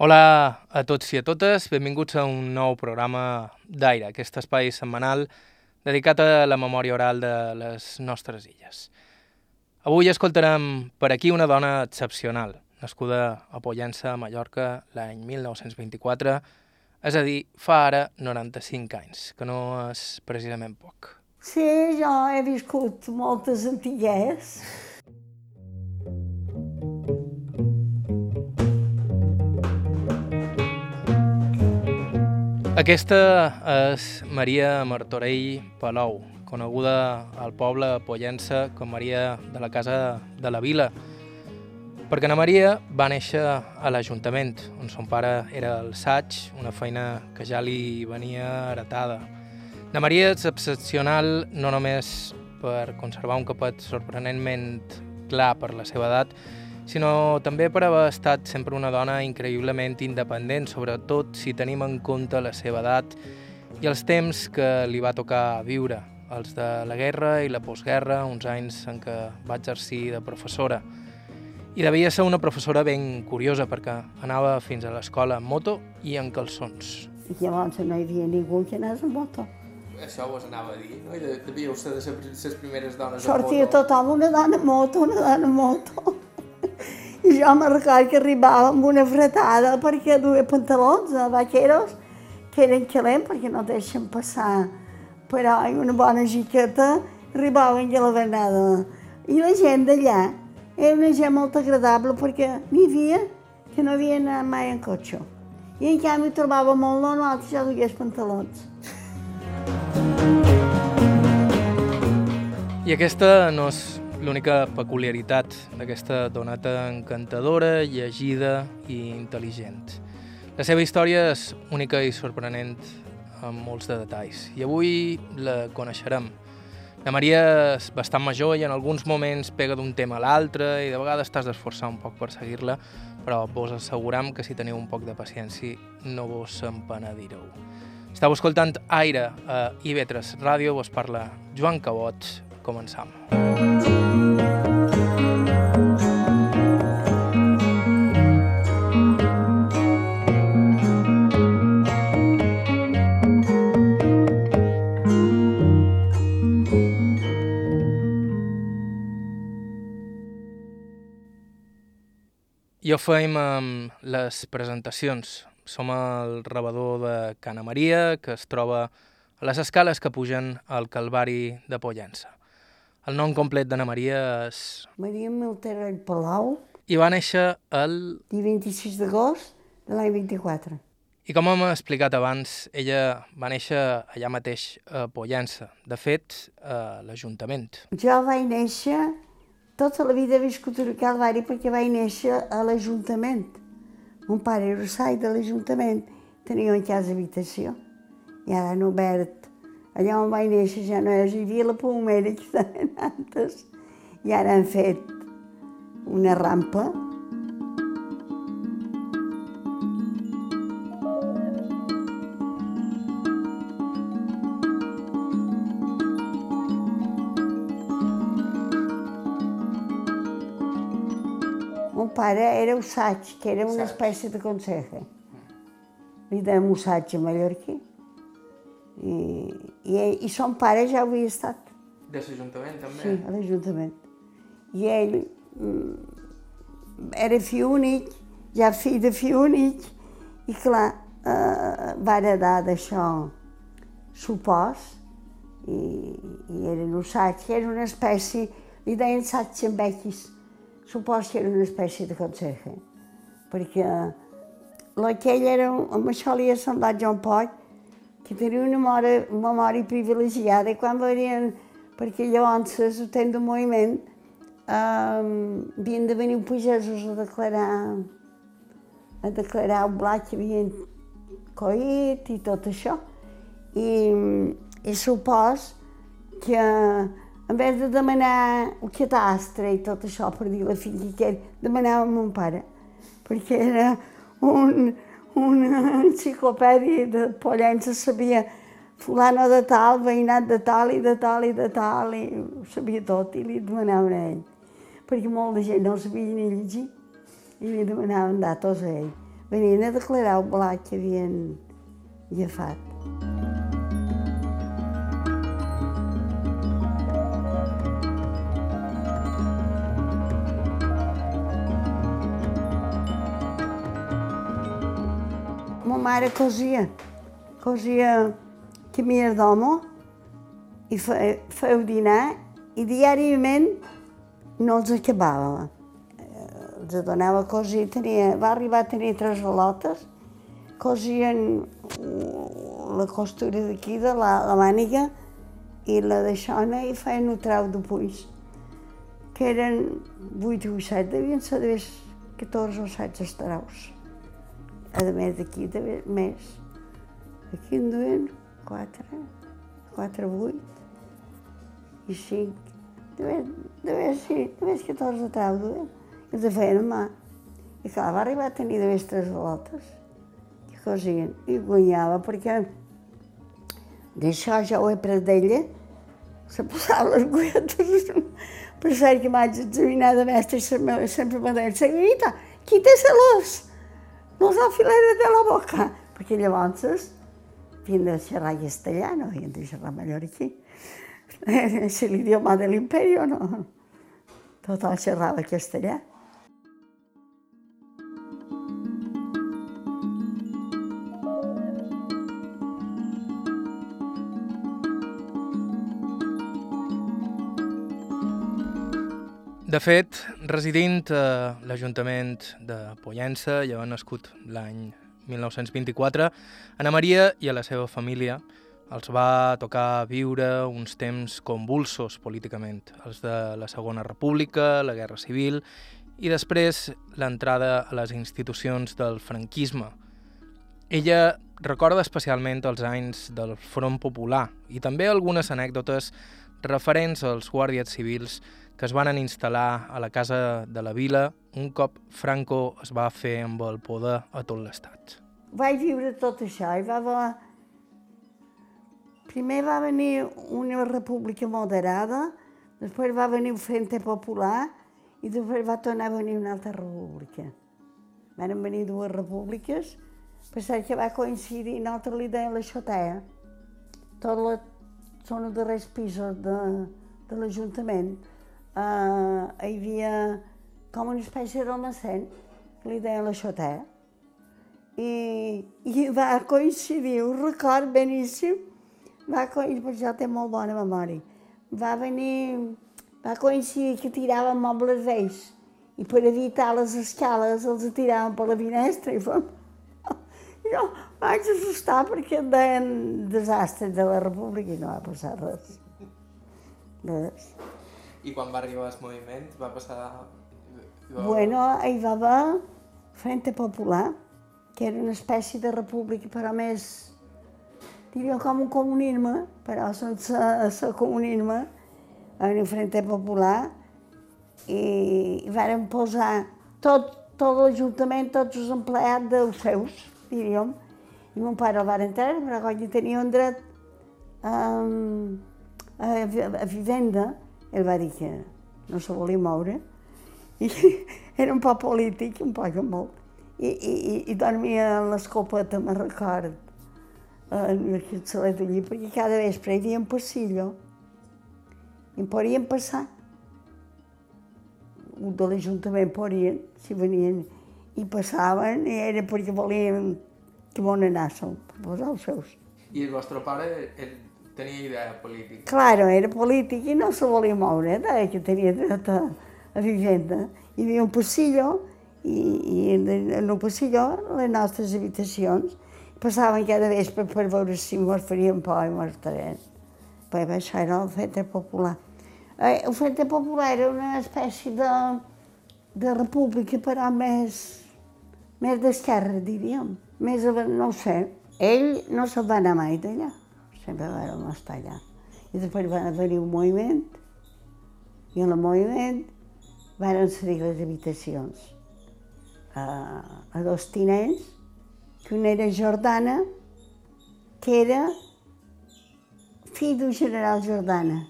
Hola a tots i a totes, benvinguts a un nou programa d'Aire, aquest espai setmanal dedicat a la memòria oral de les nostres illes. Avui escoltarem per aquí una dona excepcional, nascuda a Pollença, a Mallorca, l'any 1924, és a dir, fa ara 95 anys, que no és precisament poc. Sí, jo he viscut moltes antigues. Aquesta és Maria Martorell Palou, coneguda al poble Pollença com Maria de la Casa de la Vila, perquè Ana Maria va néixer a l'Ajuntament, on son pare era el saig, una feina que ja li venia heretada. Ana Maria és excepcional no només per conservar un capet sorprenentment clar per la seva edat, sinó també per haver estat sempre una dona increïblement independent, sobretot si tenim en compte la seva edat i els temps que li va tocar viure, els de la guerra i la postguerra, uns anys en què va exercir de professora. I devia ser una professora ben curiosa perquè anava fins a l'escola en moto i en calçons. I llavors no hi havia ningú que anés en moto. Això vos anava a dir, no? I devíeu ser de les primeres dones Sortia tothom una dona en moto, una dona en moto. I jo me recordo que arribava amb una fretada perquè duia pantalons de vaqueros que eren calents perquè no deixen passar. Però i una bona jiqueta arribaven a la vernada. I la gent d'allà era una gent molt agradable perquè n'hi havia que no havia anat mai en cotxe. I en canvi trobava molt normal que jo dugués pantalons. I aquesta no és l'única peculiaritat d'aquesta donata encantadora, llegida i intel·ligent. La seva història és única i sorprenent amb molts de detalls i avui la coneixerem. La Maria és bastant major i en alguns moments pega d'un tema a l'altre i de vegades t'has d'esforçar un poc per seguir-la, però vos asseguram que si teniu un poc de paciència no vos empenedireu. Estau escoltant Aire a IB3 Ràdio, vos parla Joan Cabot. Començam. Jo feim amb les presentacions. Som al rebedor de Cana Maria, que es troba a les escales que pugen al Calvari de Pollença. El nom complet d'Anna Maria és... Maria Milterell Palau, I va néixer el... dia 26 d'agost de l'any 24. I com hem explicat abans, ella va néixer allà mateix a Pollença, de fet, a l'Ajuntament. Jo vaig néixer, tota la vida he viscut al Calvari perquè vaig néixer a l'Ajuntament. Mon pare era sai de l'Ajuntament, tenia una casa habitació i ara han obert. Allà on vaig néixer ja no és, hi havia la Palmera que estaven antes i ara han fet una rampa. Pare era usatge, que era una espècie de conseje. Li deien usatge mallorquí. I, i, I son pare ja havia estat, De l'Ajuntament, també? sí, a l'Ajuntament. I ell mm, era fill únic, ja fill de fill únic, i clar, eh, va heredar d'això supòs, i, i eren usatge, era una espècie, li deien satge supòs que era una espècie de conseje, perquè aquell era, amb això li ha semblat jo un poc, que tenia una memòria, memòria privilegiada i quan venien, perquè llavors el temps del moviment eh, havien de venir pagesos a declarar a declarar el blat que havien coït i tot això. I, i supos que en vez de demanar el catastre i tot això per dir la finca que era, demanava a mon pare, perquè era un, una enciclopèdia de Pollença, sabia fulano de tal, veïnat de tal i de tal i de tal, i ho sabia tot, i li demanaven a ell. Perquè molta gent no sabia ni llegir, i li demanaven datos a ell. venien a declarar el blat que havien agafat. Ma mare cosia, cosia camisa d'home i fe, feu dinar i diàriament no els acabava. Eh, Els donava a cosir, tenia, va arribar a tenir tres relotes, cosien la costura d'aquí, de la, la màniga, i la de xona i feien un trau de punys, que eren 8 o 7, devien ser de 14 o 16 traus. A més d'aquí, de més. Aquí en duen 4, 4, 8 i 5. De més, de més, sí, de més 14 traus duen. I els feien a mà. I clar, va arribar a tenir de més tres lotes que cosien. I guanyava perquè d'això ja ho he pres d'ella, se posava les golletes. Per cert que vaig examinar de mestre i sempre sempre me deia, senyorita, quíteselos, no els alfileres de la boca. Perquè llavors havien de xerrar castellà, no havien de xerrar mallorquí. És l'idioma de l'imperi, no? Tothom xerrava castellà. De fet, residint a l'Ajuntament de Pollença, ja nascut l'any 1924, Ana Maria i a la seva família els va tocar viure uns temps convulsos políticament, els de la Segona República, la Guerra Civil i després l'entrada a les institucions del franquisme. Ella recorda especialment els anys del Front Popular i també algunes anècdotes referents als guàrdies civils que es van instal·lar a la Casa de la Vila un cop Franco es va fer amb el poder a tot l'estat. Vaig viure tot això i va haver... Primer va venir una república moderada, després va venir un Frente Popular i després va tornar a venir una altra república. Van venir dues repúbliques, per cert que va coincidir, nosaltres li deien la xotea. Tot la, són els darrers pisos de, de l'Ajuntament. Uh, hi havia com una espècie d'almacén, li deien la xotea. I, i va coincidir, un record beníssim, va coincidir, perquè jo té molt bona memòria, va venir, va coincidir que tiraven mobles vells i per evitar les escales els tiraven per la finestra i fem... Jo vaig assustar perquè em deien desastres de la república i no va passar res. Res. I quan va arribar el moviment va passar... Va... Bueno, hi va haver Frente Popular, que era una espècie de república, però més, diria com un comunisme, però sense ser comunisme, en un Frente Popular, i, i varen posar tot, tot l'Ajuntament, tots els empleats dels seus, diríem, i mon pare el va entrar, però quan tenia un dret um, a, a vivenda, ell va dir que no se volia moure, i era un poc polític, un poc molt. I, i, i, dormia a l'escopeta, me'n record, en aquest saler d'allí, perquè cada vespre hi havia un passillo i podien passar. Un de l'Ajuntament podien, si venien, i passaven, i era perquè volien que bon anàssim, posar els seus. I el vostre pare ell tenia idea política? Claro, era polític i no se volia moure, que tenia dret a, a vivenda. Hi havia un passillo i, i en el passillo les nostres habitacions passaven cada vespre per veure si mos farien por i mos traien. Però això era el Frente Popular. Eh, el Frente Popular era una espècie de, de república, però més, més d'esquerra, diríem. Més, no ho sé. Ell no se'n va anar mai d'allà. Sempre va estar allà. I després va venir un moviment, i en el moviment van cedir les habitacions a, a dos tinents, que una era Jordana, que era fill d'un general Jordana,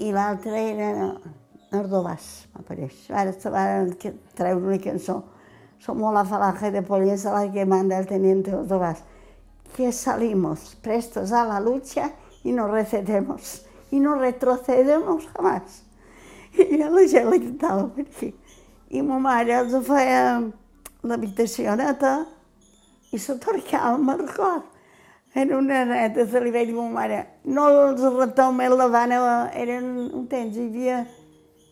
i l'altre era Nordovàs, m'apareix. Ara se van treure una cançó somos la falange de polies a la que manda el teniente Ordovás, que salimos prestos a la lucha y no recedemos, y no retrocedemos jamás. I a la gent li cantava per aquí. I ma mare els feia l'habitació neta i se torcava, me'n record. Era una neta, se li veia a ma mare, no els retomés la vana, eren un temps, hi havia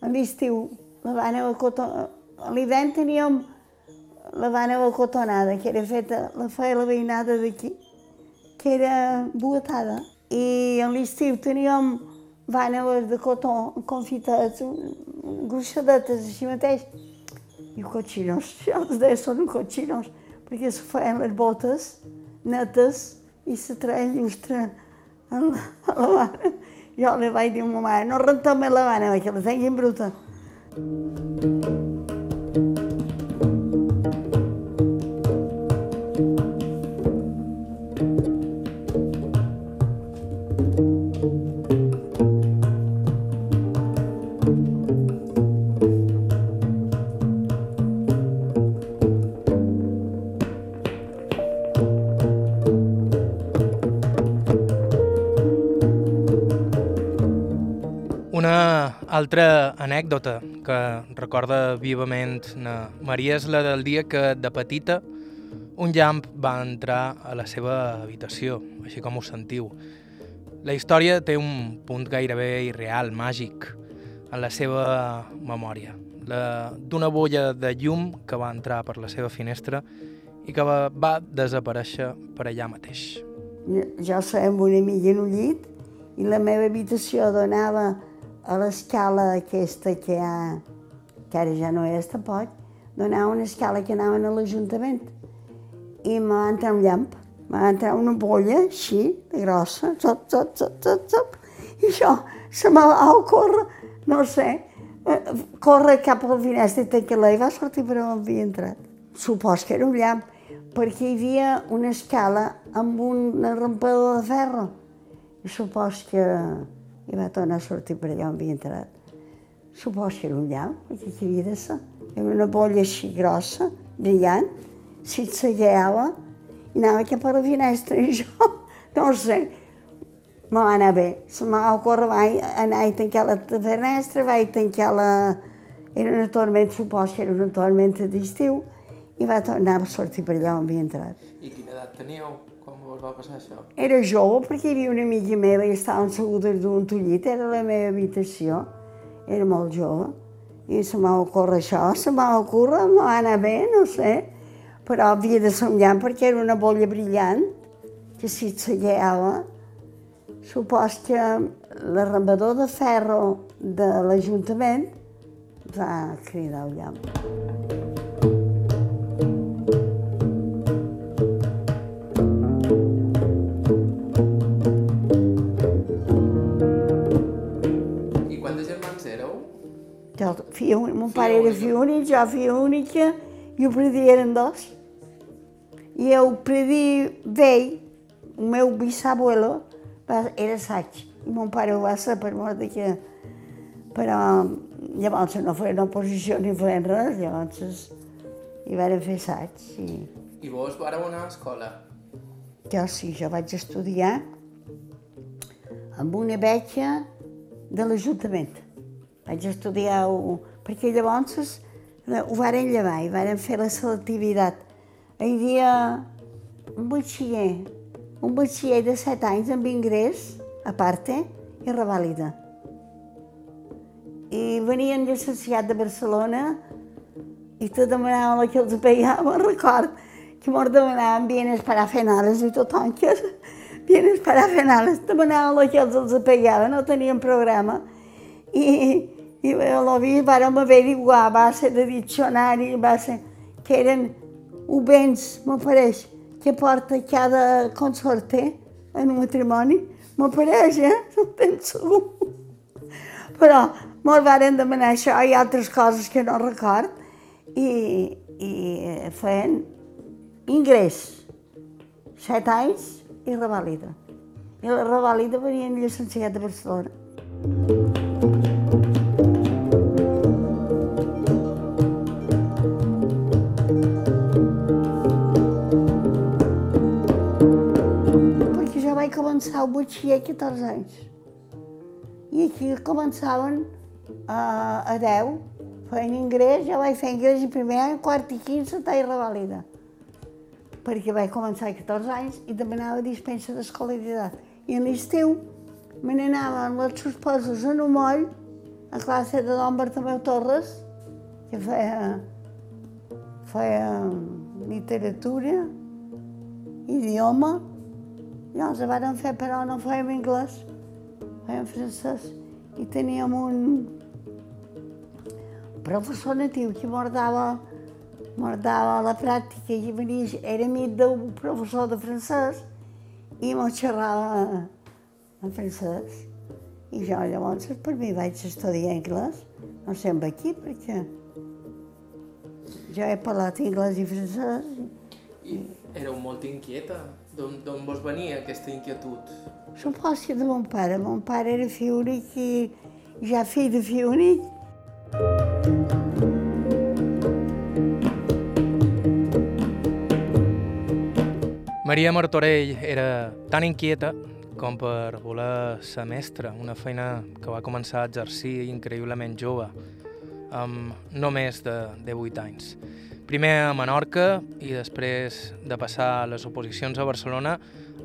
a l'estiu, la vana de cotó, a l'hivern teníem la vana de cotonada, que era feta, la feia la veïnada d'aquí, que era buatada. I a l'estiu teníem vàneres de cotó confitats, gruixadetes així mateix. I cochinos, ja els deia són cochinos, perquè se feien les botes netes i se treien llustre a la, a la vana. Jo li vaig dir a ma mare, no rentem la vana, perquè la tinguin bruta. Altra anècdota que recorda vivament na Maria és la del dia que, de petita, un llamp va entrar a la seva habitació, així com ho sentiu. La història té un punt gairebé irreal, màgic, en la seva memòria. D'una bolla de llum que va entrar per la seva finestra i que va, va desaparèixer per allà mateix. Jo estava amb una amiga en un llit i la meva habitació donava a l'escala aquesta que, ha, que ara ja no és tampoc, donava una escala que anaven a l'Ajuntament. I me va entrar un llamp, me va entrar una bolla així, de grossa, zop, zop, zop, zop, zop. I això se me va ocórrer, no sé, eh, córrer cap a la finestra i tancar-la i va sortir per on havia entrat. Supos que era un llamp, perquè hi havia una escala amb un rampador de ferro. I supos que i va tornar a sortir per allà on havia entrat. Supos que era un llamp, perquè que havia de ser. Era una bolla així grossa, brillant, si et seguiava, i anava cap a la finestra, i jo, no sé, me va anar bé. Se m'ha ocórrer, vaig anar a tancar la finestra, vaig tancar la... Era una tormenta, supos que era una tormenta d'estiu, i va tornar a sortir per allà on havia entrat. I quina edat teníeu? Us va passar això? Era jove perquè hi havia una amiga meva i estàvem segudes d'un tullit, era la meva habitació, era molt jove. I se m'ha ocórrer això, se m'ha ocórrer, m'ha anar bé, no sé, però havia de llamp perquè era una bolla brillant, que si et seguiava, supos que l'arrambador de ferro de l'Ajuntament va cridar el llamp. Mon pare era fill únic, jo filla única, i el predí eren dos. I el predí vell, el meu bisabuelo, era saig. I mon pare ho va ser per mort de que... Però llavors no feien oposició ni feien res, llavors hi van fer saig. I I vos vareu anar a escola? jo sí, jo vaig estudiar amb una beca de l'Ajuntament. Vaig estudiar, perquè llavors eh, ho varen llevar i varen fer la selectivitat. Hi havia un batxiller, un batxiller de 7 anys amb ingrés, a parte, i revàlida. I venien llicenciat de Barcelona i te demanaven el que els pagava, record, que mos demanaven bienes parafenales i tothom que bienes parafenales demanaven el que els, els pagava, no tenien programa. I, i lo vi, vàrem averiguar a base de diccionari, a base, que eren ubens, m'apareix, que porta cada consorte en un matrimoni. M'apareix, eh? No tens segur. Però mos varen demanar això i altres coses que no record i, i feien ingrés, set anys i revàlida. I la revàlida venia en llicenciat de Barcelona. Vaig començar el batxiller a 14 anys. I aquí començaven a, a 10, feien ingrés, jo vaig fer ingrés i primer any, quart i quinze, i revàlida. Perquè vaig començar a 14 anys i també anava a dispensa d'escolaritat. I a l'estiu me n'anava amb les suspesos en un moll a classe de Don Bartomeu Torres, que feia, feia literatura, idioma, i els vàrem fer, però no fèiem anglès, fèiem francès. I teníem un professor natiu que mordava, mordava la pràctica i venia, era amic d'un professor de francès i m'ho xerrava en francès. I jo llavors per mi vaig estudiar anglès, no sempre aquí perquè jo he parlat anglès i francès. I éreu molt inquieta? D'on vos venia aquesta inquietud? Suposo que de mon pare. Mon pare era fill únic i ja fill de fill únic. Maria Martorell era tan inquieta com per voler ser mestra, una feina que va començar a exercir increïblement jove, amb no més de 18 anys. Primer a Menorca i després de passar les oposicions a Barcelona,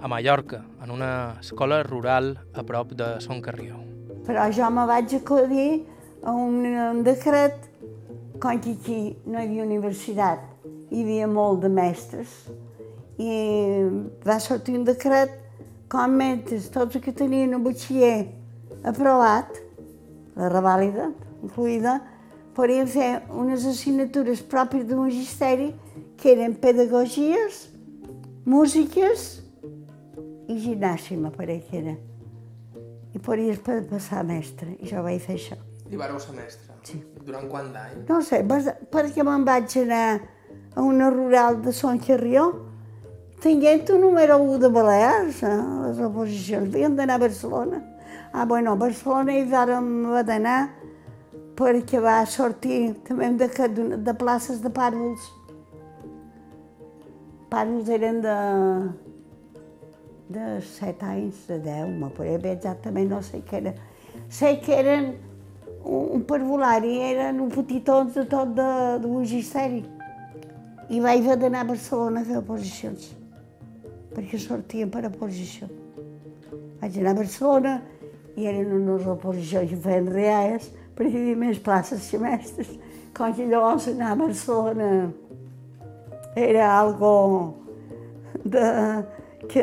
a Mallorca, en una escola rural a prop de Son Carrió. Però jo me vaig acudir a un, decret, com que aquí no hi havia universitat, hi havia molt de mestres, i va sortir un decret com mentre tots els que tenien un batxiller aprovat, la revàlida incluïda, podien fer unes assignatures pròpies de magisteri que eren pedagogies, músiques i gimnàsia, m'apareix que era. I podies passar mestre, i jo vaig fer això. I vareu ser mestre? Sí. Durant quant d'any? No sé, perquè me'n vaig anar a una rural de Son Carrió, tinguent un número 1 de Balears, eh, les oposicions, havien d'anar a Barcelona. Ah, bueno, a Barcelona hi vàrem d'anar perquè va sortir també de, de places de pàrvuls. Pàrvuls eren de, de 7 anys, de 10, me podria bé exactament, no sé què era. Sé que eren un, un parvulari, eren un petitons de tot de, de magisteri. I vaig haver d'anar a Barcelona a fer oposicions perquè sortien per oposició. Vaig anar a Barcelona i eren unes oposicions que feien reals perquè hi havia més places semestres. Com que llavors anar a Barcelona era algo de, que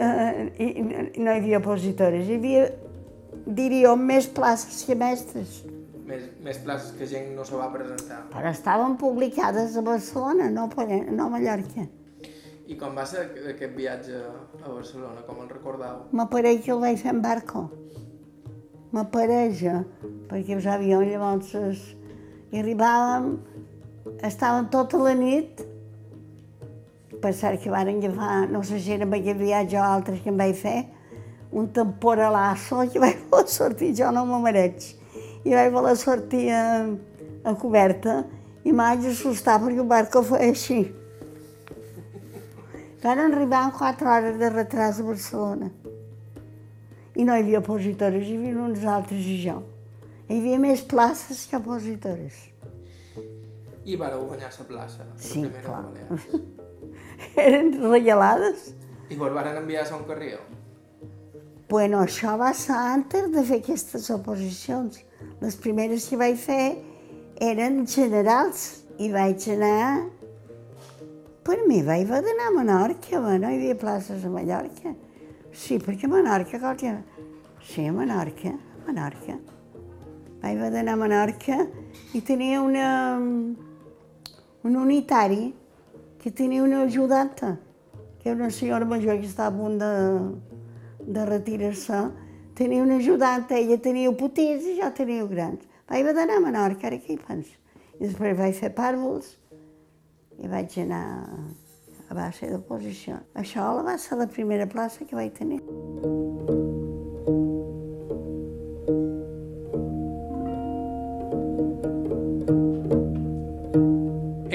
i, i no hi havia opositores. Hi havia, diria, més places semestres. Més, més places que gent no se va presentar. Però estaven publicades a Barcelona, no, no a Mallorca. I com va ser aquest viatge a Barcelona, com el recordeu? M'apareix que el vaig fer en barco. M'apareix, perquè els avions llavors es... i arribàvem, estàvem tota la nit, per cert que varen agafar, no sé si era amb aquest viatge o altres que em vaig fer, un temporalasso que vaig voler sortir, jo no m'ho mereix. I vaig voler sortir a, a coberta i m'haig assustar perquè el barco feia així. Van arribar en 4 hores de retras a Barcelona. I no hi havia opositores, hi havia uns altres i jo. Hi havia més places que opositores. I vareu guanyar la plaça? Sí, clar. Eren regalades. I vos van enviar a Son Carrió? Bueno, això va ser antes de fer aquestes oposicions. Les primeres que vaig fer eren generals i vaig anar per mi vaig d'anar a Menorca, no hi havia places a Mallorca. Sí, perquè a Menorca qualque... Sí, a Menorca, a Menorca. Vaig haver d'anar a Menorca i tenia una, un unitari que tenia una ajudanta, que era una senyora major que estava a punt de, de retirar-se. Tenia una ajudanta, ella tenia petits i jo tenia grans. Vaig haver d'anar a Menorca, ara què hi penso? I després vaig fer pàrvols, i vaig anar a base d'oposició. Això va ser la primera plaça que vaig tenir.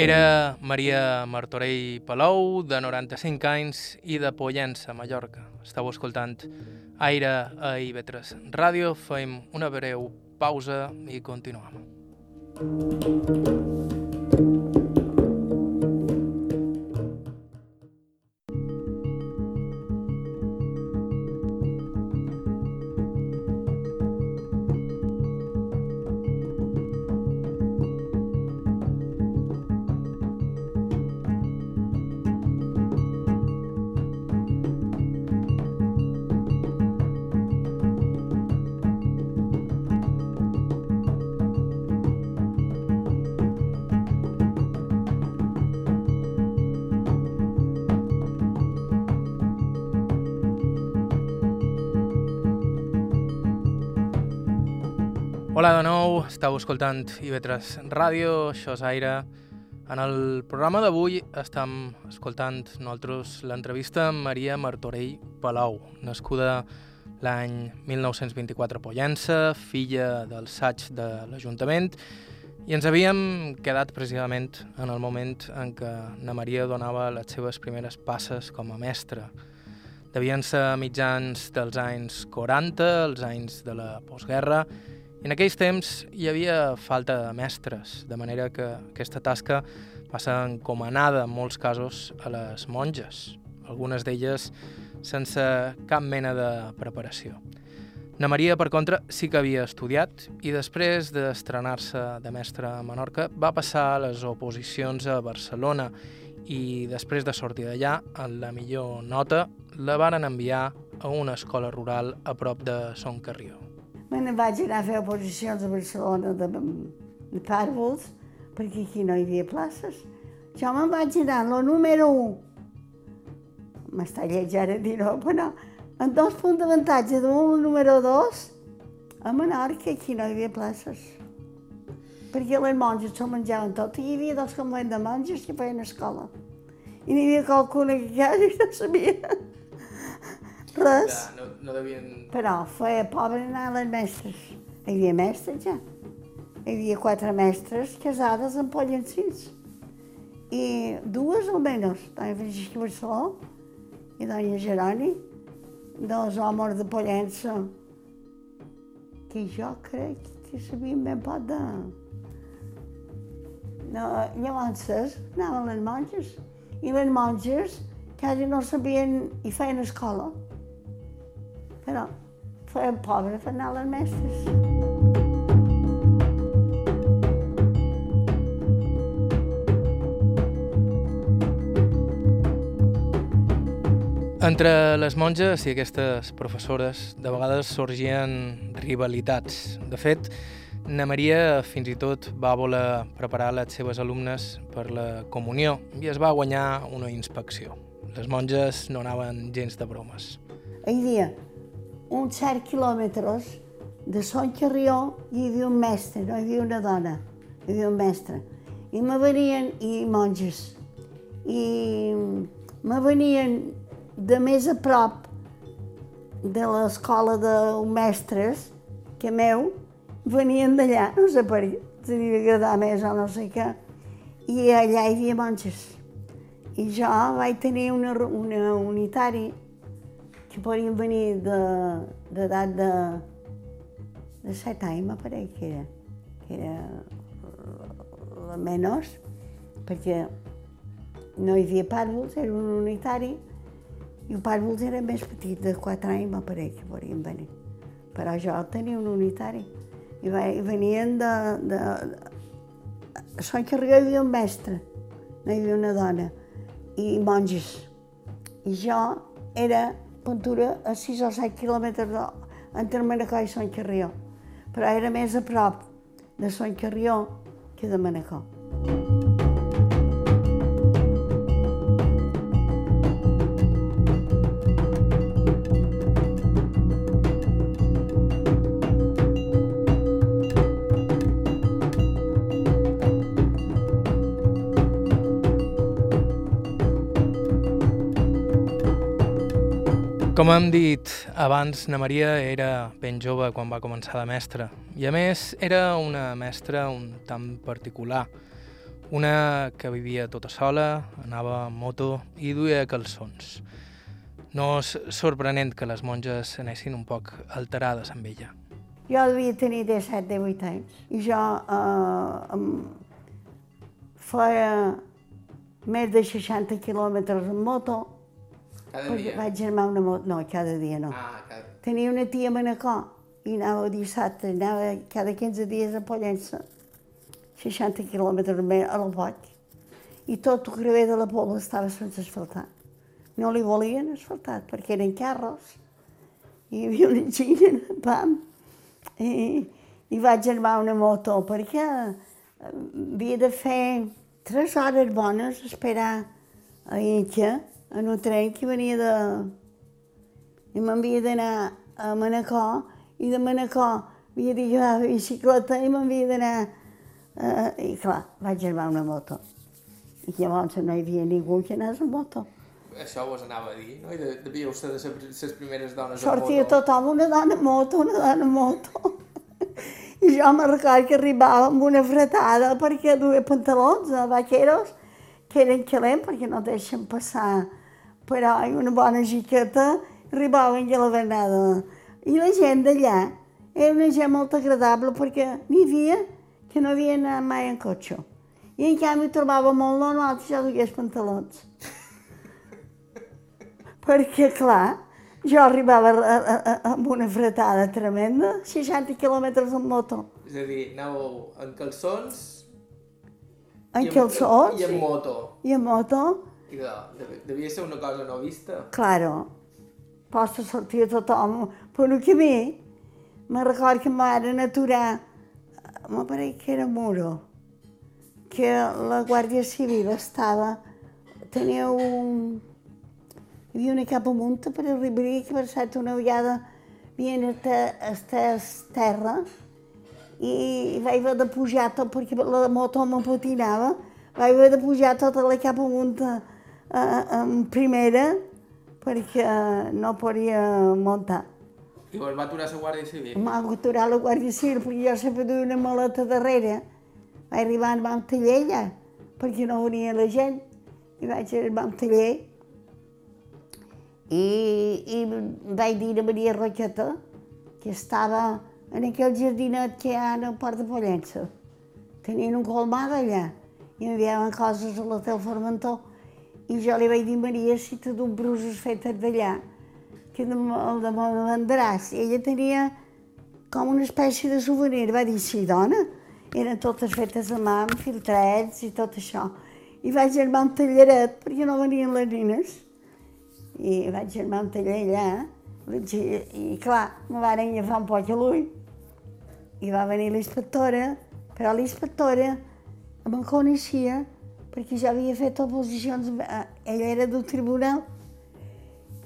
Era Maria Martorell Palou, de 95 anys i de Pollença, Mallorca. Estàu escoltant Aire a IB3 Ràdio. Fem una breu pausa i continuem. Hola de nou, estàu escoltant IB3 Ràdio, això és Aire. En el programa d'avui estem escoltant nosaltres l'entrevista amb Maria Martorell Palau, nascuda l'any 1924 a Pollença, filla del saig de l'Ajuntament, i ens havíem quedat precisament en el moment en què na Maria donava les seves primeres passes com a mestra. Devien ser mitjans dels anys 40, els anys de la postguerra, en aquells temps hi havia falta de mestres, de manera que aquesta tasca ser encomanada en molts casos a les monges, algunes d'elles sense cap mena de preparació. Na Maria, per contra, sí que havia estudiat i després d'estrenar-se de mestra a Menorca va passar a les oposicions a Barcelona i després de sortir d'allà, amb la millor nota, la varen enviar a una escola rural a prop de Son Carrió. Ne vaig anar a fer oposicions a Barcelona de, de pàrvols, perquè aquí no hi havia places. Jo me'n vaig anar a la número 1. M'està lleig ara però no. En dos punts d'avantatge la número 2, a Menorca aquí no hi havia places. Perquè les monges s'ho menjaven tot. I hi havia dos convents de monges que feien escola. I n'hi havia qualcuna que quasi no sabia res. Ja, no, no devien... Però feia pobre anar a les mestres. Hi havia mestres ja. Hi havia quatre mestres casades amb pollencins. I dues almenys, Doña Francisca Barceló i Doña Geroni, dos homes de Pollença, que jo crec que sabien ben poc de... No, llavors anaven les monges i les monges quasi no sabien i feien escola però feien pobre per anar a les mestres. Entre les monges i aquestes professores de vegades sorgien rivalitats. De fet, Na Maria fins i tot va voler preparar les seves alumnes per la comunió i es va guanyar una inspecció. Les monges no anaven gens de bromes. Hi havia uns cert quilòmetres de Son Carrió hi havia un mestre, no hi havia una dona, hi havia un mestre. I me venien, i monges, i me venien de més a prop de l'escola de mestres que meu, venien d'allà, no sé per què, devia agradar més o no sé què, i allà hi havia monges. I jo vaig tenir una, una unitari podien venir d'edat de, de, de 7 anys, m'apareix que era la menys, perquè no hi havia pàrvols, era un unitari, i el pàrvols era més petit, de 4 anys, m'apareix que podien venir. Però jo tenia un unitari, i, va, i venien de... de, de a Sant Carrió hi havia un mestre, no hi havia una dona, i monges. I jo era pintura a 6 o 7 quilòmetres de, entre Manacor i Sant Carrió, però era més a prop de Sant Carrió que de Manacor. Com hem dit abans, na Maria era ben jove quan va començar de mestra i a més era una mestra un tant particular, Una que vivia tota sola, anava en moto i duia calçons. No és sorprenent que les monges anessin un poc alterades amb ella. Jo devia tenir 17-18 anys i jo eh, feia més de 60 quilòmetres en moto. Cada dia? Vaig armar una moto, no, cada dia no. Ah, cada... Tenia una tia a Manacor i anava dissabte, anava cada 15 dies a Pollença, 60 quilòmetres més a la Poc. I tot el crever de la Pobla estava sense asfaltar. No li volien asfaltat perquè eren carros. I hi havia una xina, pam, i, i vaig armar una moto perquè havia de fer tres hores bones esperar a Inca en un tren que venia de... i m'havia d'anar a Manacor i de Manacor havia d'agafar la bicicleta i m'havia d'anar... Uh, I clar, vaig armar una moto. I llavors no hi havia ningú que anés a moto. Això vos anava a dir, no? I de, devíeu ser de les primeres dones Sortia a moto. tothom una dona a moto, una dona a moto. I jo me recordo que arribava amb una fretada perquè duia pantalons de vaqueros que eren calents perquè no deixen passar. Però una bona jiqueta arribaven a la venada. I la gent d'allà era una gent molt agradable perquè n'hi havia que no havia anat mai en cotxe. I en canvi trobava molt normal que jo dugués pantalons. perquè, clar, jo arribava a, a, a, amb una fretada tremenda, 60 quilòmetres en moto. És a dir, anàveu en calçons... En calçons. I en moto. I en moto. I de, de, devia ser una cosa no vista. Claro. Posta sortir tothom per un camí. Me recordo que em van aturar, me pareix que era Muro, que la Guàrdia Civil estava, tenia un... Hi havia una capa munta per arribar que per ser una vegada havien estès terra i vaig haver de pujar tot perquè la moto me patinava, vaig haver de pujar tota la capa munta eh, en primera perquè no podia muntar. I vos va aturar la Guàrdia Civil? M'ha aturat la Guàrdia Civil perquè jo sempre duia una maleta darrere. Vaig arribar al Mam Taller allà, perquè no venia la gent. I vaig al Mam Taller i, i vaig dir a Maria Roqueta que estava en aquell jardinet que hi ha Port de Pollença. Tenien un colmar allà i m'enviaven coses a l'hotel Formentor i jo li vaig dir, Maria, si te duc brusos fetes d'allà, que de, el de venderàs. I ella tenia com una espècie de souvenir. Va dir, sí, dona, eren totes fetes a mà, amb filtrets i tot això. I vaig armar un tallaret, perquè no venien les nines. I vaig armar un taller allà, i, i clar, me van agafar un poc a l'ull. I va venir l'inspectora, però l'inspectora em coneixia perquè ja havia fet oposicions, eh, ella era del tribunal,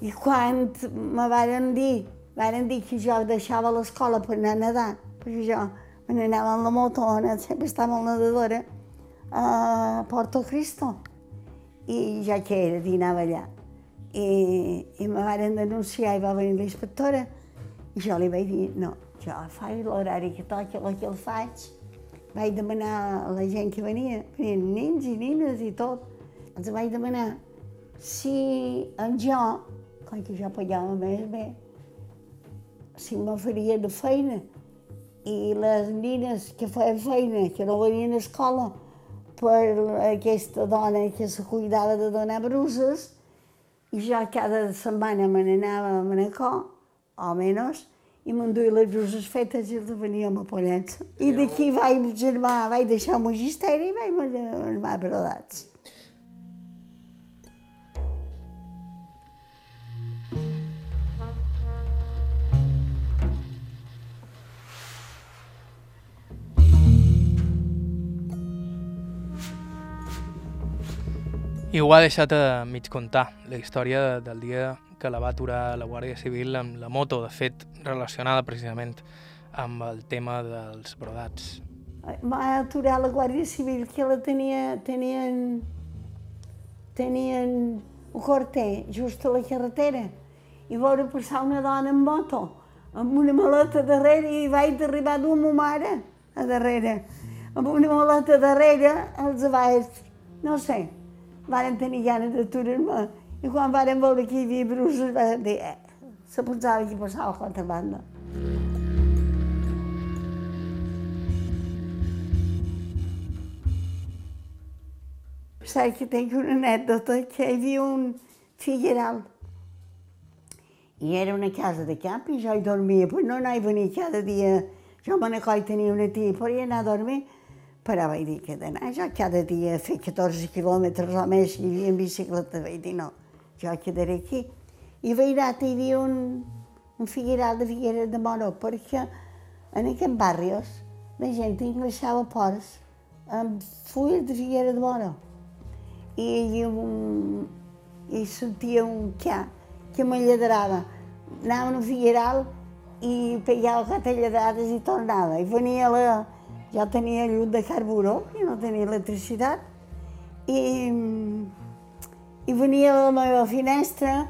i quan me varen dir, varen dir que jo deixava l'escola per anar a nedar, perquè jo me n'anava amb la moto, sempre estava amb la nedadora, a Porto Cristo, i ja que era, i anava allà. I, i me varen denunciar i va venir l'inspectora, i jo li vaig dir, no, jo faig l'horari que toca, el que el faig, vaig demanar a la gent que venia, venien nens i nines i tot, els vaig demanar si en jo, com que jo pagava més bé, si m'oferia de feina. I les nines que feien feina, que no venien a escola, per aquesta dona que se cuidava de donar bruses, i jo cada setmana me n'anava a Manacor, o menys, i m'enduia les bruses fetes i els veníem a Pollença. I d'aquí vaig germar, vaig deixar el magisteri i vaig germar brodats. I ho ha deixat a mig contar, la història del dia que la va aturar la Guàrdia Civil amb la moto, de fet, relacionada precisament amb el tema dels brodats. Va aturar la Guàrdia Civil que la tenia, tenien, tenien un corter just a la carretera i veure passar una dona en moto amb una maleta darrere i vaig arribar dur ma mare a darrere. amb una maleta darrere, els abaix, no sé, varen tenir ganes d'aturar-me. I quan varen veure que hi havia bruces, van dir, eh, se pensava que passava a l'altra banda. Saps que tinc una anècdota que hi havia un figueral i era una casa de camp i jo hi dormia, però no anava a venir cada dia. Jo me n'acoi tenia una tia, podia anar a dormir, però vaig dir que d'anar jo cada dia a fer 14 quilòmetres o més i havia en bicicleta, vaig dir no, jo quedaré aquí. I vaig anar, hi havia un, un figueral de Figueres de Moro, perquè en aquests barris la gent engreixava porcs amb fulles de Figueres de Moro. I hi havia un, i sentia un ca que me lladrava. Anava a un figueral i pegava quatre lladrades i tornava. I venia la... Jo tenia llum de carburó i no tenia electricitat. I, i venia a la meva finestra,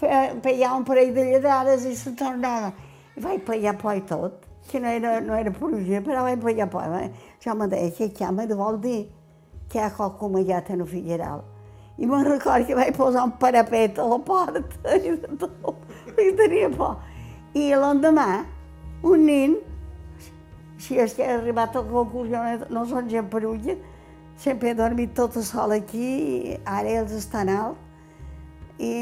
pegava un parell de lladrades i se tornava. I vaig pegar por i tot, que no era, no era pluja, però vaig pegar por. Eh? Jo me deia, què chiama de vol dir que hi ha qualcú mallat en el figueral. I me'n record que vaig posar un parapet a la porta i de tot, perquè tenia por. I l'endemà, un nen, si és que he arribat a la conclusió, no són gent perulla, sempre he dormit tota sola aquí, ara ells estan alt. I,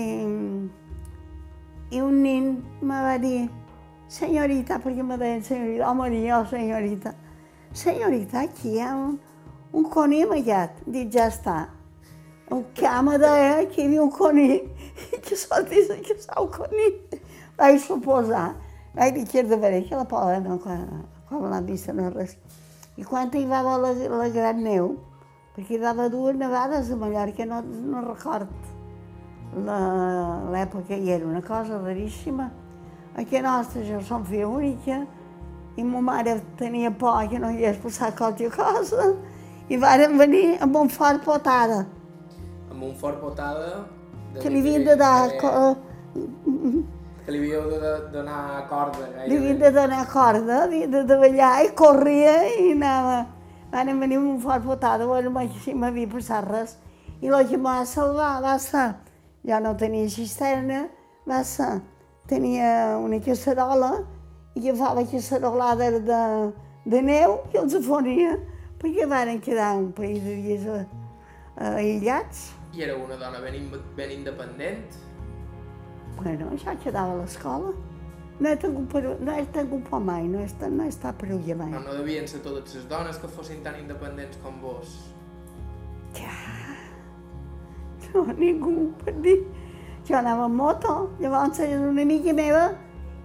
i un nen me va dir, senyorita, perquè me deien senyorita, home, ni jo, senyorita, senyorita, aquí hi ha un, un conill amallat. Dic, ja està. Que me deia que hi havia un conill que sortís a caçar el conill. Vaig suposar, vaig dir que era de veure que la pola no, quan, quan l'han vist no res. I quan hi va la, la gran neu, perquè hi va haver dues nevades a Mallorca, no, no record l'època i era una cosa raríssima. Aquí nostra jo som filla única i ma mare tenia por que no hi hagués passat qualsevol cosa i varen venir amb un fort potada. Amb un fort potada... De que li havien de dar... Que li havíeu de donar corda. Gairebé. Li havien de donar corda, havia de davallar i corria i anava. Van venir un fort potada, bueno, m'havia passat res. I que em va salvar va ser, jo no tenia cisterna, va ser, tenia una casserola i agafava casserolades de, de neu i els afonia, perquè van quedar un parell de dies aïllats. I era una dona ben, ben independent? Bueno, ja quedava a l'escola. No he tingut, per, no he tingut por mai, no he, estat, no he estat per mai. No, no devien ser totes les dones que fossin tan independents com vos. Ja, no, ningú, per dir. Jo anava amb moto, llavors era una amiga meva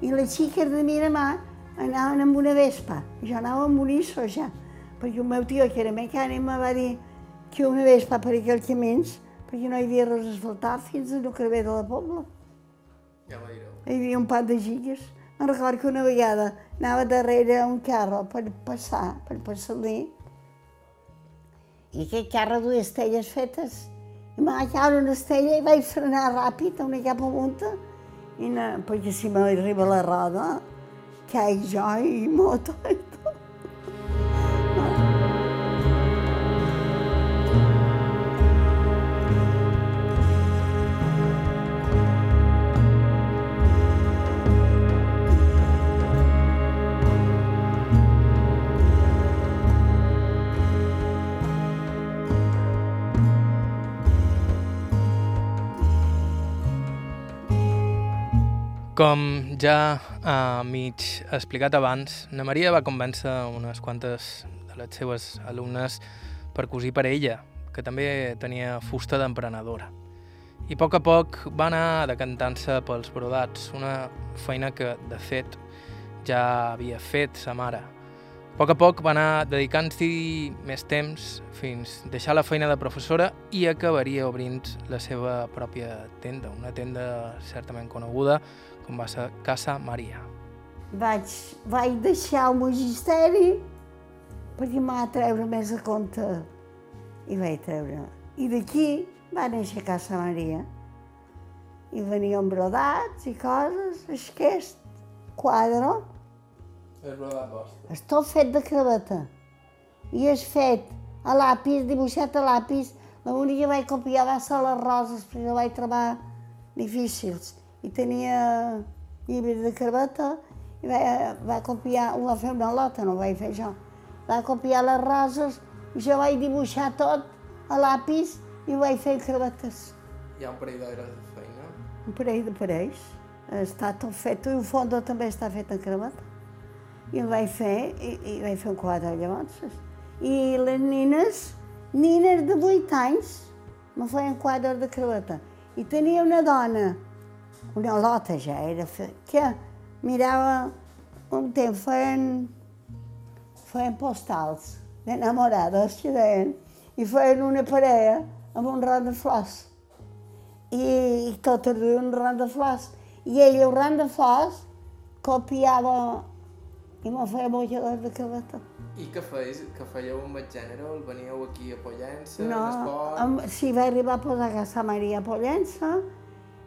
i les xiques de mi mà anaven amb una vespa. Jo anava amb un isso ja, perquè el meu tio, que era mecànic, me va dir que una vespa per aquells camins, perquè no hi havia res asfaltat fins a no crever de la pobla. Ja m'ho direu. Hi havia un pat de gigues. Me'n recordo que una vegada anava darrere un carro per passar, per passar-li, i aquest carro duia estelles fetes. I m'ha caure una estella i vaig frenar ràpid, una cap amunta, i no, perquè si m'arriba la roda, caig jo i moto Com ja uh, mig explicat abans, na Maria va convèncer unes quantes de les seues alumnes per cosir per ella, que també tenia fusta d'emprenedora. I a poc a poc va anar decantant-se pels brodats, una feina que, de fet, ja havia fet sa mare. A poc a poc va anar dedicant-s'hi més temps fins a deixar la feina de professora i acabaria obrint la seva pròpia tenda, una tenda certament coneguda com va ser Casa Maria. Vaig, vaig deixar el magisteri perquè m'ha treure més a compte i vaig treure. I d'aquí va néixer Casa Maria. I venien brodats i coses, aquest quadre És brodat vostre. és tot fet de craveta. i és fet a l'àpis, dibuixat a l'àpis. L'únic que vaig copiar va ser les roses, perquè ho vaig trobar difícils. I tenia llibres de carbeta i va, va copiar, ho va fer una lota, no ho vaig fer jo. Va copiar les roses i jo vaig dibuixar tot a l'àpis i ho vaig fer carbetes. Hi ha un parell d'hores de feina? Un parell de parells. Està tot fet, i el fondo també està fet en carbeta. I el vaig fer, i, i vaig fer un quadre llavors. I les nines, nines de 8 anys, me feien quadres de carbeta. I tenia una dona, una lota ja era, que mirava un temps, feien, feien postals d'enamorades, que deien, i feien una parella amb un ram de flors. I, i tot el dia un ram de flors. I ell, el ram de flors, copiava i me feia bolladors de carbeta. I què feies? Que fèieu amb el gènere? El veníeu aquí a Pollença, no, a? Amb, sí, va arribar a posar a casa Maria Pollença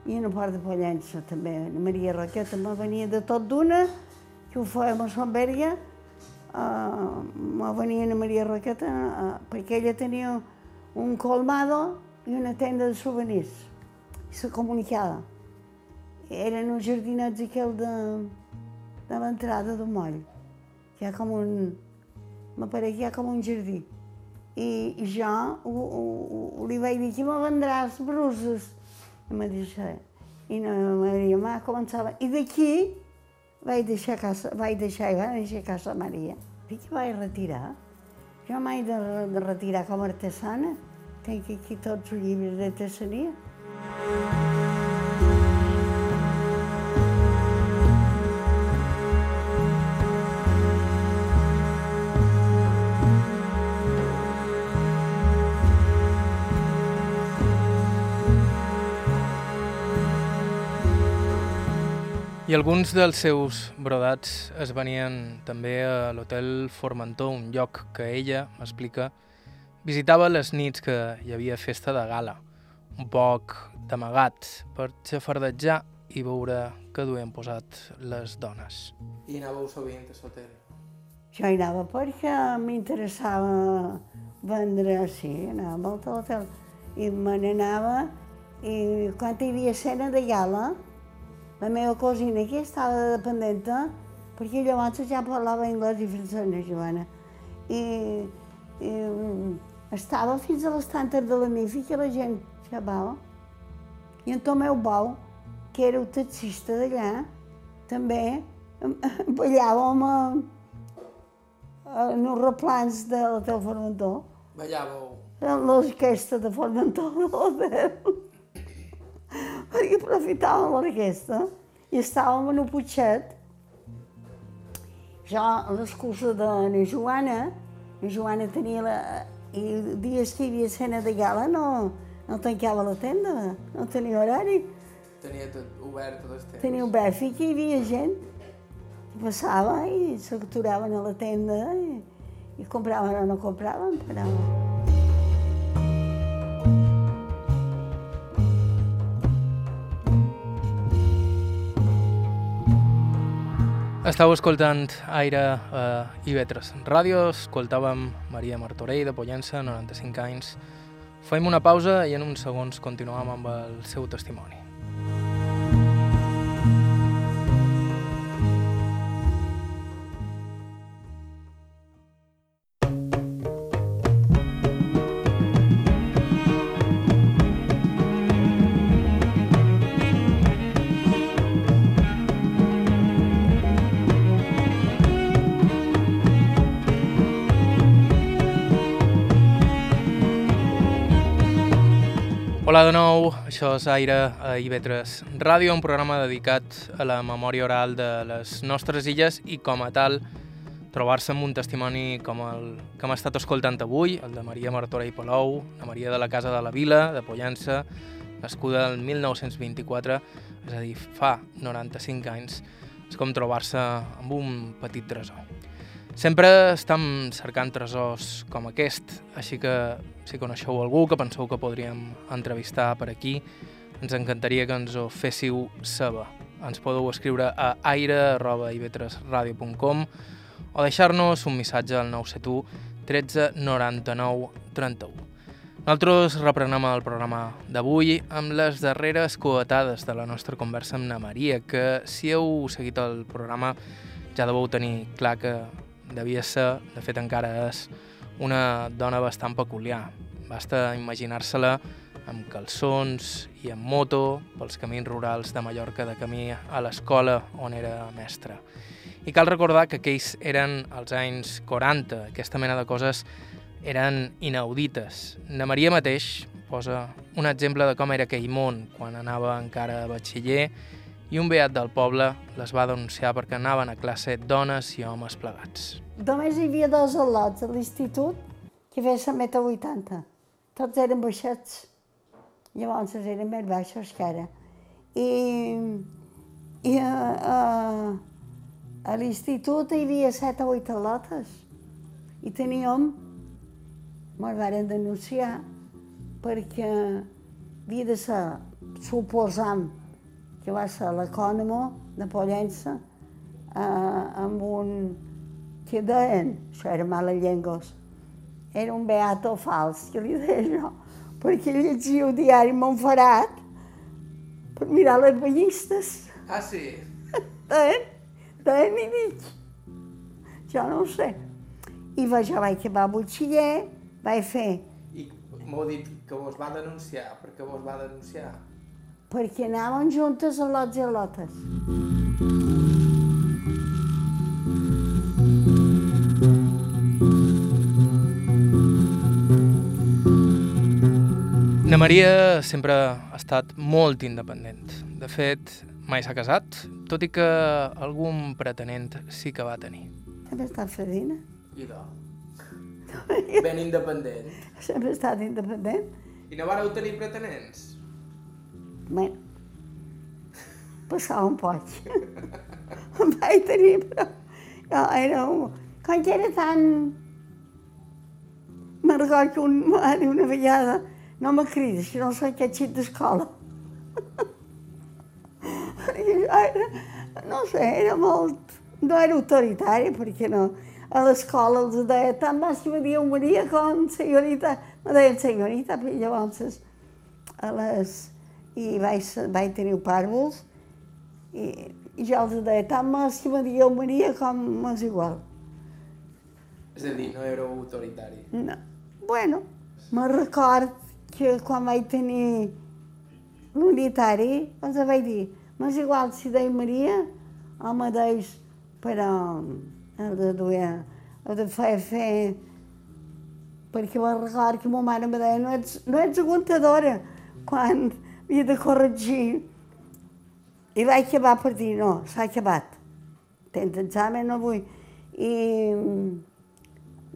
i en el port de Pollença també. Maria Roquet també venia de tot d'una, que ho fèiem a Sant Bèrgia, uh, me venia a Maria Roqueta uh, perquè ella tenia un colmado i una tenda de souvenirs. I se comunicava. Eren uns jardinets aquell de, de l'entrada del moll. Hi ha com un... M'apareix hi ha com un jardí. I, i jo ho, ho, ho, li vaig dir que me vendràs bruses. Me deixa. I la Maria mà començava. I d'aquí vaig deixar casa, vaig deixar i va deixar casa Maria. D'aquí vaig retirar. Jo mai de, de retirar com a artesana. Tenc aquí tots els llibres d'artesania. I alguns dels seus brodats es venien també a l'Hotel Formentor, un lloc que ella, m'explica, visitava les nits que hi havia festa de gala, un poc d'amagat per xafardejar i veure què duien posat les dones. I anàveu sovint a l'hotel? Jo hi anava perquè m'interessava vendre, sí, anava molt a l'hotel. I me n'anava, i quan hi havia escena de gala, la meva cosina aquí estava dependenta, perquè llavors ja parlava anglès i francès, Joana. I, i estava fins a les tantes de la nit, que la gent xerrava. I en Tomeu Bau, que era el taxista d'allà, també ballàvem a, en els replans de l'Hotel Formentor. Ballàveu? L'orquestra de l'hotel. Perquè aprofitàvem l'orquestra i estàvem en un putxet. Jo, a l'excusa de la Joana, la Joana tenia la... I dies que hi havia escena de gala no, no tancava la tenda, no tenia horari. Tenia tot obert tot el temps. Tenia obert, fins que hi havia gent. I passava i s'aturaven a la tenda i, i compraven o no compraven, però... Estàu escoltant Aire a Ivetres Ràdio, escoltàvem Maria Martorell de Pollença, 95 anys. Fem una pausa i en uns segons continuam amb el seu testimoni. Hola de nou, això és Aire a IB3 Ràdio, un programa dedicat a la memòria oral de les nostres illes i com a tal trobar-se amb un testimoni com el que hem estat escoltant avui, el de Maria Martorell Palou, la Maria de la Casa de la Vila, de Pollença, nascuda el 1924, és a dir, fa 95 anys, és com trobar-se amb un petit tresor. Sempre estem cercant tresors com aquest, així que si coneixeu algú que penseu que podríem entrevistar per aquí, ens encantaria que ens ho féssiu saber. Ens podeu escriure a aire.ivetresradio.com o deixar-nos un missatge al 971 13 99 31. Nosaltres reprenem el programa d'avui amb les darreres coetades de la nostra conversa amb na Maria, que si heu seguit el programa ja deveu tenir clar que devia ser, de fet encara és, una dona bastant peculiar. Basta imaginar-se-la amb calçons i amb moto pels camins rurals de Mallorca de camí a l'escola on era mestra. I cal recordar que aquells eren els anys 40, aquesta mena de coses eren inaudites. Na Maria mateix posa un exemple de com era aquell món quan anava encara a batxiller i un beat del poble les va denunciar perquè anaven a classe dones i homes plegats. Només hi havia dos al·lots a l'institut que feien 1,80 m. Tots eren baixets. Llavors eren més baixos que ara. I, i a, a, a l'institut hi havia 7 o 8 al·lotes. I teníem me'l varen denunciar perquè havia de ser, suposant que va ser l'ecònomo de Pollença, eh, amb un que deien, això era mala llengos, era un beato fals, que li deia jo, perquè llegia el diari Montferrat per mirar les ballistes. Ah, sí? Deien, deien i dic, jo no ho sé. I va, jo vaig acabar a batxiller, vaig fer I m'heu dit que vos va denunciar, perquè vos va denunciar. perquè anàvem juntes a lots i a lotes. Na Maria sempre ha estat molt independent. De fet, mai s'ha casat, tot i que algun pretenent sí que va tenir. Sempre he estat I de? Ben independent. sempre he estat independent. I no vareu tenir pretenents? Bé, passava un poc. em vaig tenir, però jo era un... Com que era tan... Que un, una vegada no me crides, que no sé què xit d'escola. Era, no sé, era molt... No era autoritària, perquè no... A l'escola els deia tant més que me diuen Maria com senyorita. Me deien senyorita, i llavors a les... I vaig, vaig tenir pàrvols i, i jo els deia tant més que me dieu Maria com és igual. És a dir, no éreu autoritari. No. Bueno, me record que quan vaig tenir l'unitari, els vaig dir, m'és igual si deia Maria o me deis, però el de duia, el de fer, fer, perquè me record que ma mare me deia, no ets, no ets aguantadora, quan havia de corregir. I vaig acabar per dir, no, s'ha acabat. Tens examen avui. I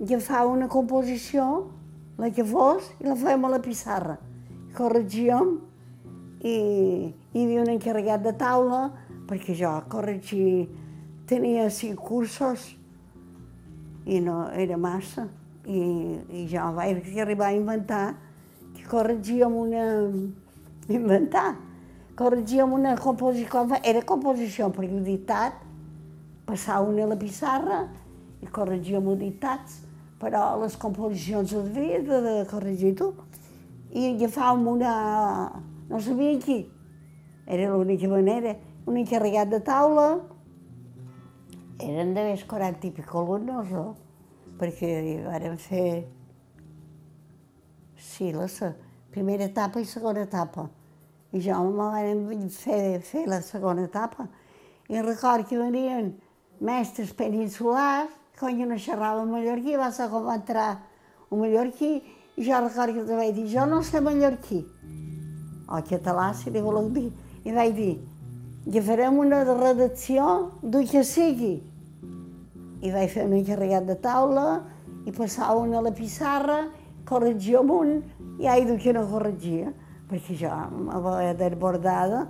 agafava una composició, la que fos, i la fèiem a la pissarra. Corregíem i hi havia un encarregat de taula, perquè jo corregir tenia cinc cursos i no era massa. I, i jo vaig arribar a inventar que corregíem una... inventar. Corregíem una composició, era composició per dictat, passava una a la pissarra i corregíem els dictats, però les composicions les havia de, de corregir tu. I agafàvem una... no sabia qui, era l'única manera, un encarregat de taula, eren de més 40 i pico alumnes, no? perquè vàrem fer sí, la primera etapa i segona etapa. I jo me van fer, fer la segona etapa. I record que venien mestres peninsulars, jo no xerrava mallorquí, va ser com entrar un mallorquí, i jo record que vaig dir, jo no sé mallorquí. O català, si li voleu dir. I vaig dir, que farem una redacció del que sigui. I vaig fer un encarregat de taula, i passava una a la pissarra, corregia amunt, i ai del que no corregia, perquè jo m'havia desbordada,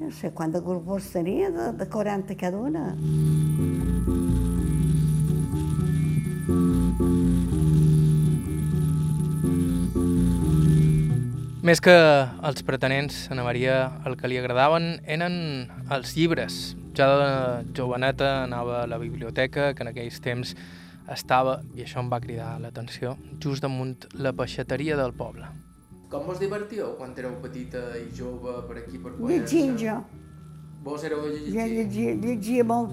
no sé quant de grupos tenia, de, de 40 cada una. Més que els pretenents, a Ana Maria el que li agradaven eren els llibres. Ja de joveneta anava a la biblioteca, que en aquells temps estava, i això em va cridar l'atenció, just damunt la peixateria del poble. Com vos divertíeu quan éreu petita i jove per aquí, per Pollença? Llegint jo. Vos éreu a llegir? Jo llegia, llegia molt.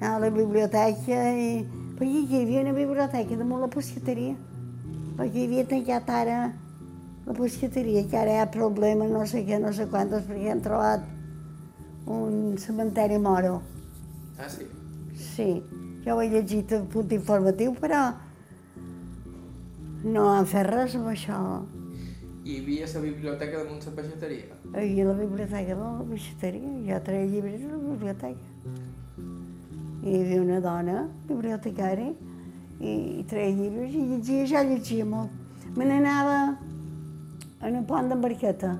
Anava a la biblioteca i... Perquè hi havia una biblioteca damunt la pescateria. Perquè hi havia tancat ara la pescateria, que ara hi ha problema, no sé què, no sé quantos, perquè han trobat un cementeri moro. Ah, sí? Sí, jo ho he llegit a punt informatiu, però no han fet res amb això. I hi havia la biblioteca damunt la peixateria? Hi havia la biblioteca de la peixateria, jo treia llibres a la biblioteca. I hi havia una dona, bibliotecari, i, i treia llibres i llegia, ja llegia molt. Me n'anava en un pont d'embarqueta,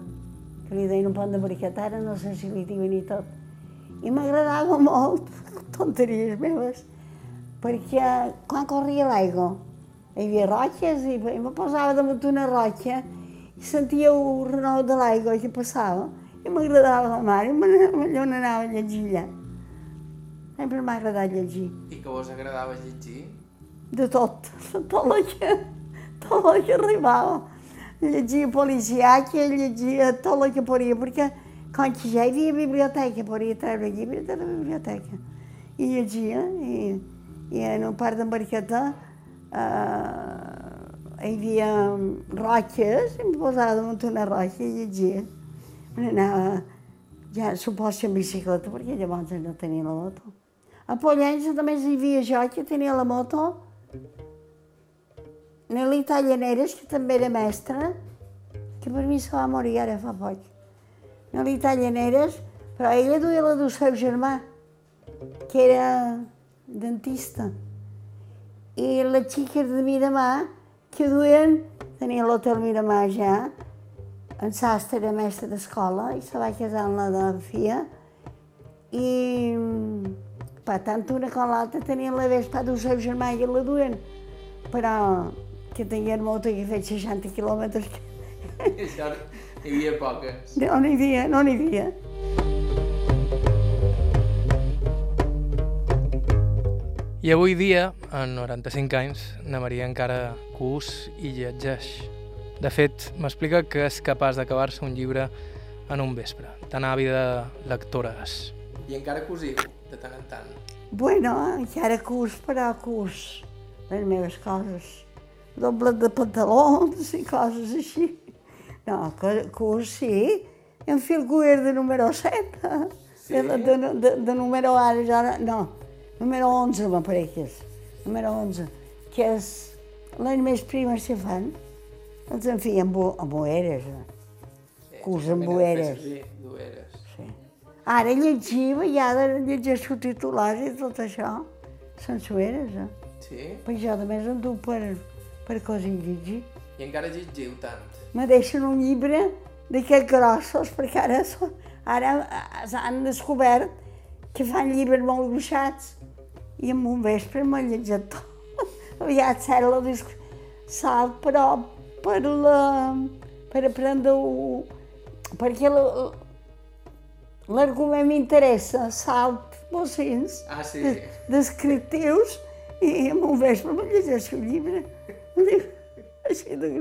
que li deien un pont d'embarqueta, ara no sé si li diuen i tot. I m'agradava molt, tonteries meves, perquè quan corria l'aigua hi havia roques i, i me posava damunt una roca i sentia el renou de l'aigua que passava i m'agradava la mar i allò n'anava a llegir allà. Sempre m'ha agradat llegir. I que vos agradava llegir? De tot, tot el que, tot el que arribava. Llegia policiaca, llegia tot el que podia, perquè com que ja hi havia biblioteca, podia treure llibres de la biblioteca. I llegia, i, i en un parc d'embarqueta eh, hi havia roques, i em posava damunt una roca i llegia. Me n'anava, ja supos que en bicicleta, perquè llavors no tenia la moto. A Pollença també hi havia jo, que tenia la moto, Nelly Tallaneres, que també era mestra, que per mi se va morir ara fa poc. Nelly Tallaneres, però ella duia la del seu germà, que era dentista. I les xiques de Miramar, que duien, tenia l'hotel Miramar ja, en sastre era mestre d'escola i se va casar amb la de fia. I per tant una com l'altra tenien la vespa del seu germà i la duen, però que tenien moto que fet 60 quilòmetres. Això hi havia poques. No n'hi havia, no n'hi havia. I avui dia, en 95 anys, na Maria encara cus i llegeix. De fet, m'explica que és capaç d'acabar-se un llibre en un vespre. Tan àvida lectora és. I encara cosiu, de tant en tant. Bueno, encara cus, però cus les meves coses. Dobles de pantalons i coses així. No, cus sí. En cuir de número 7. Sí? De, de, de, de número ara, ja, no, número 11 me pareix que és. Número 11, que és les més primes que fan. Els en fi, amb, amb boeres. eh. Cus amb boeres. Sí. Ara llegiva, ja de llegir subtitulars i tot això, sensueres, eh? Sí? Però jo a més em du per, per coses llegir. I encara llegiu tant. Me deixen un llibre d'aquests grossos, perquè ara, so- ara eh, han descobert que fan llibres molt gruixats i en un vespre m'he llegit tot. Aviat serà la disc... salt, però per la... per aprendre-ho... perquè la- l'argument m'interessa, salt, bocins, Ah, sí? de- descriptius, i en un vespre me llegeixo un llibre, un llibre així de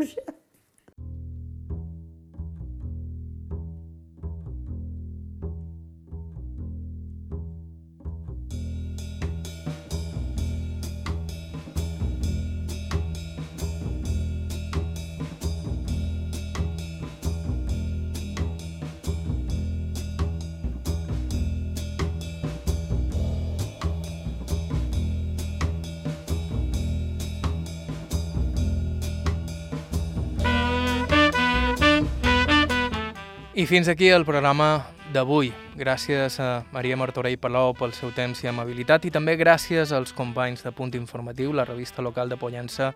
I fins aquí el programa d'avui. Gràcies a Maria Martorell Palou pel seu temps i amabilitat i també gràcies als companys de Punt Informatiu, la revista local de Pollença,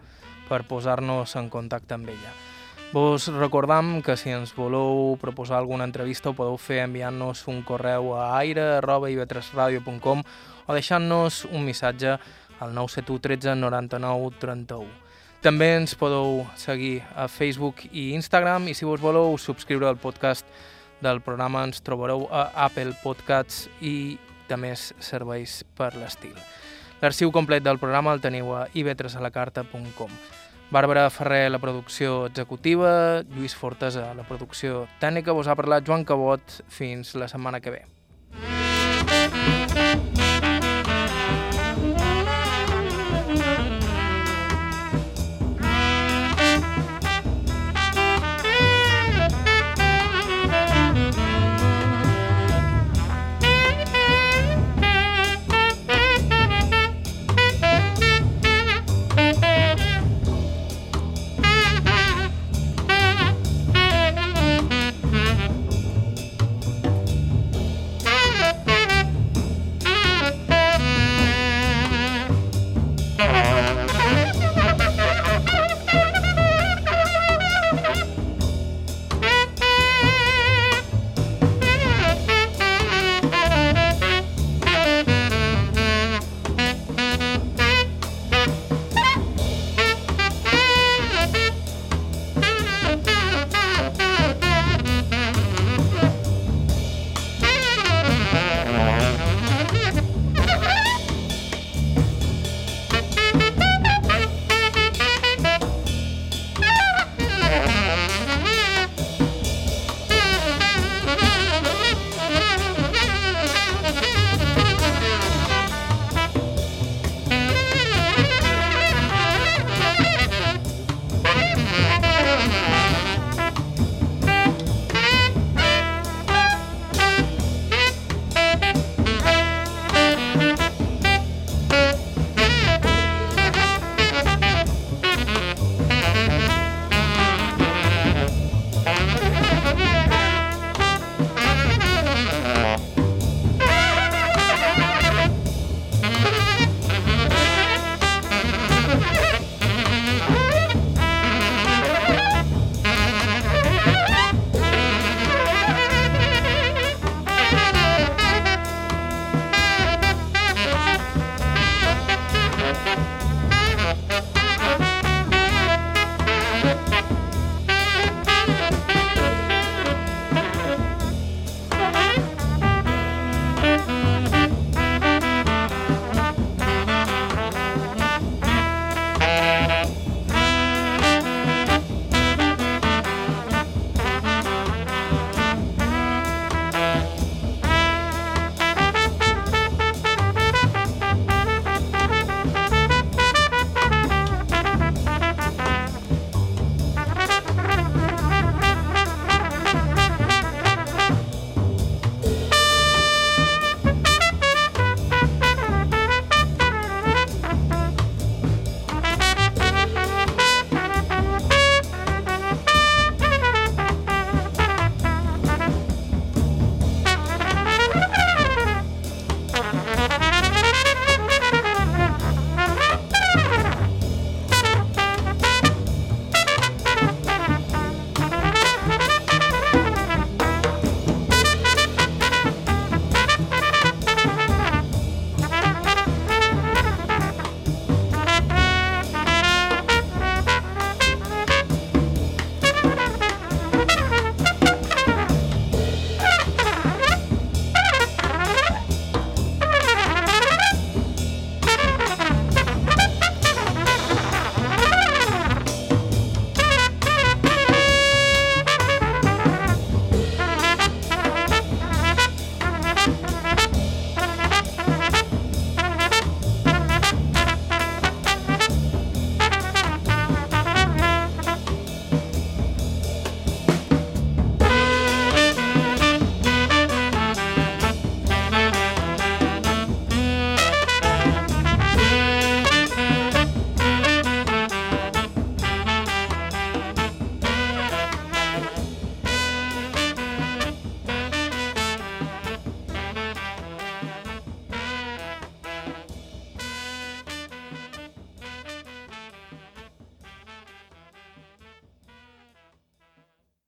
per posar-nos en contacte amb ella. Vos recordam que si ens voleu proposar alguna entrevista ho podeu fer enviant-nos un correu a aire.ivetresradio.com o deixant-nos un missatge al 971 13 99 31. També ens podeu seguir a Facebook i Instagram i si vos voleu subscriure al podcast del programa ens trobareu a Apple Podcasts i més serveis per l'estil. L'arxiu complet del programa el teniu a ivetresalacarta.com. Bàrbara Ferrer, la producció executiva, Lluís Fortes a la producció tècnica. Vos ha parlat Joan Cabot. Fins la setmana que ve.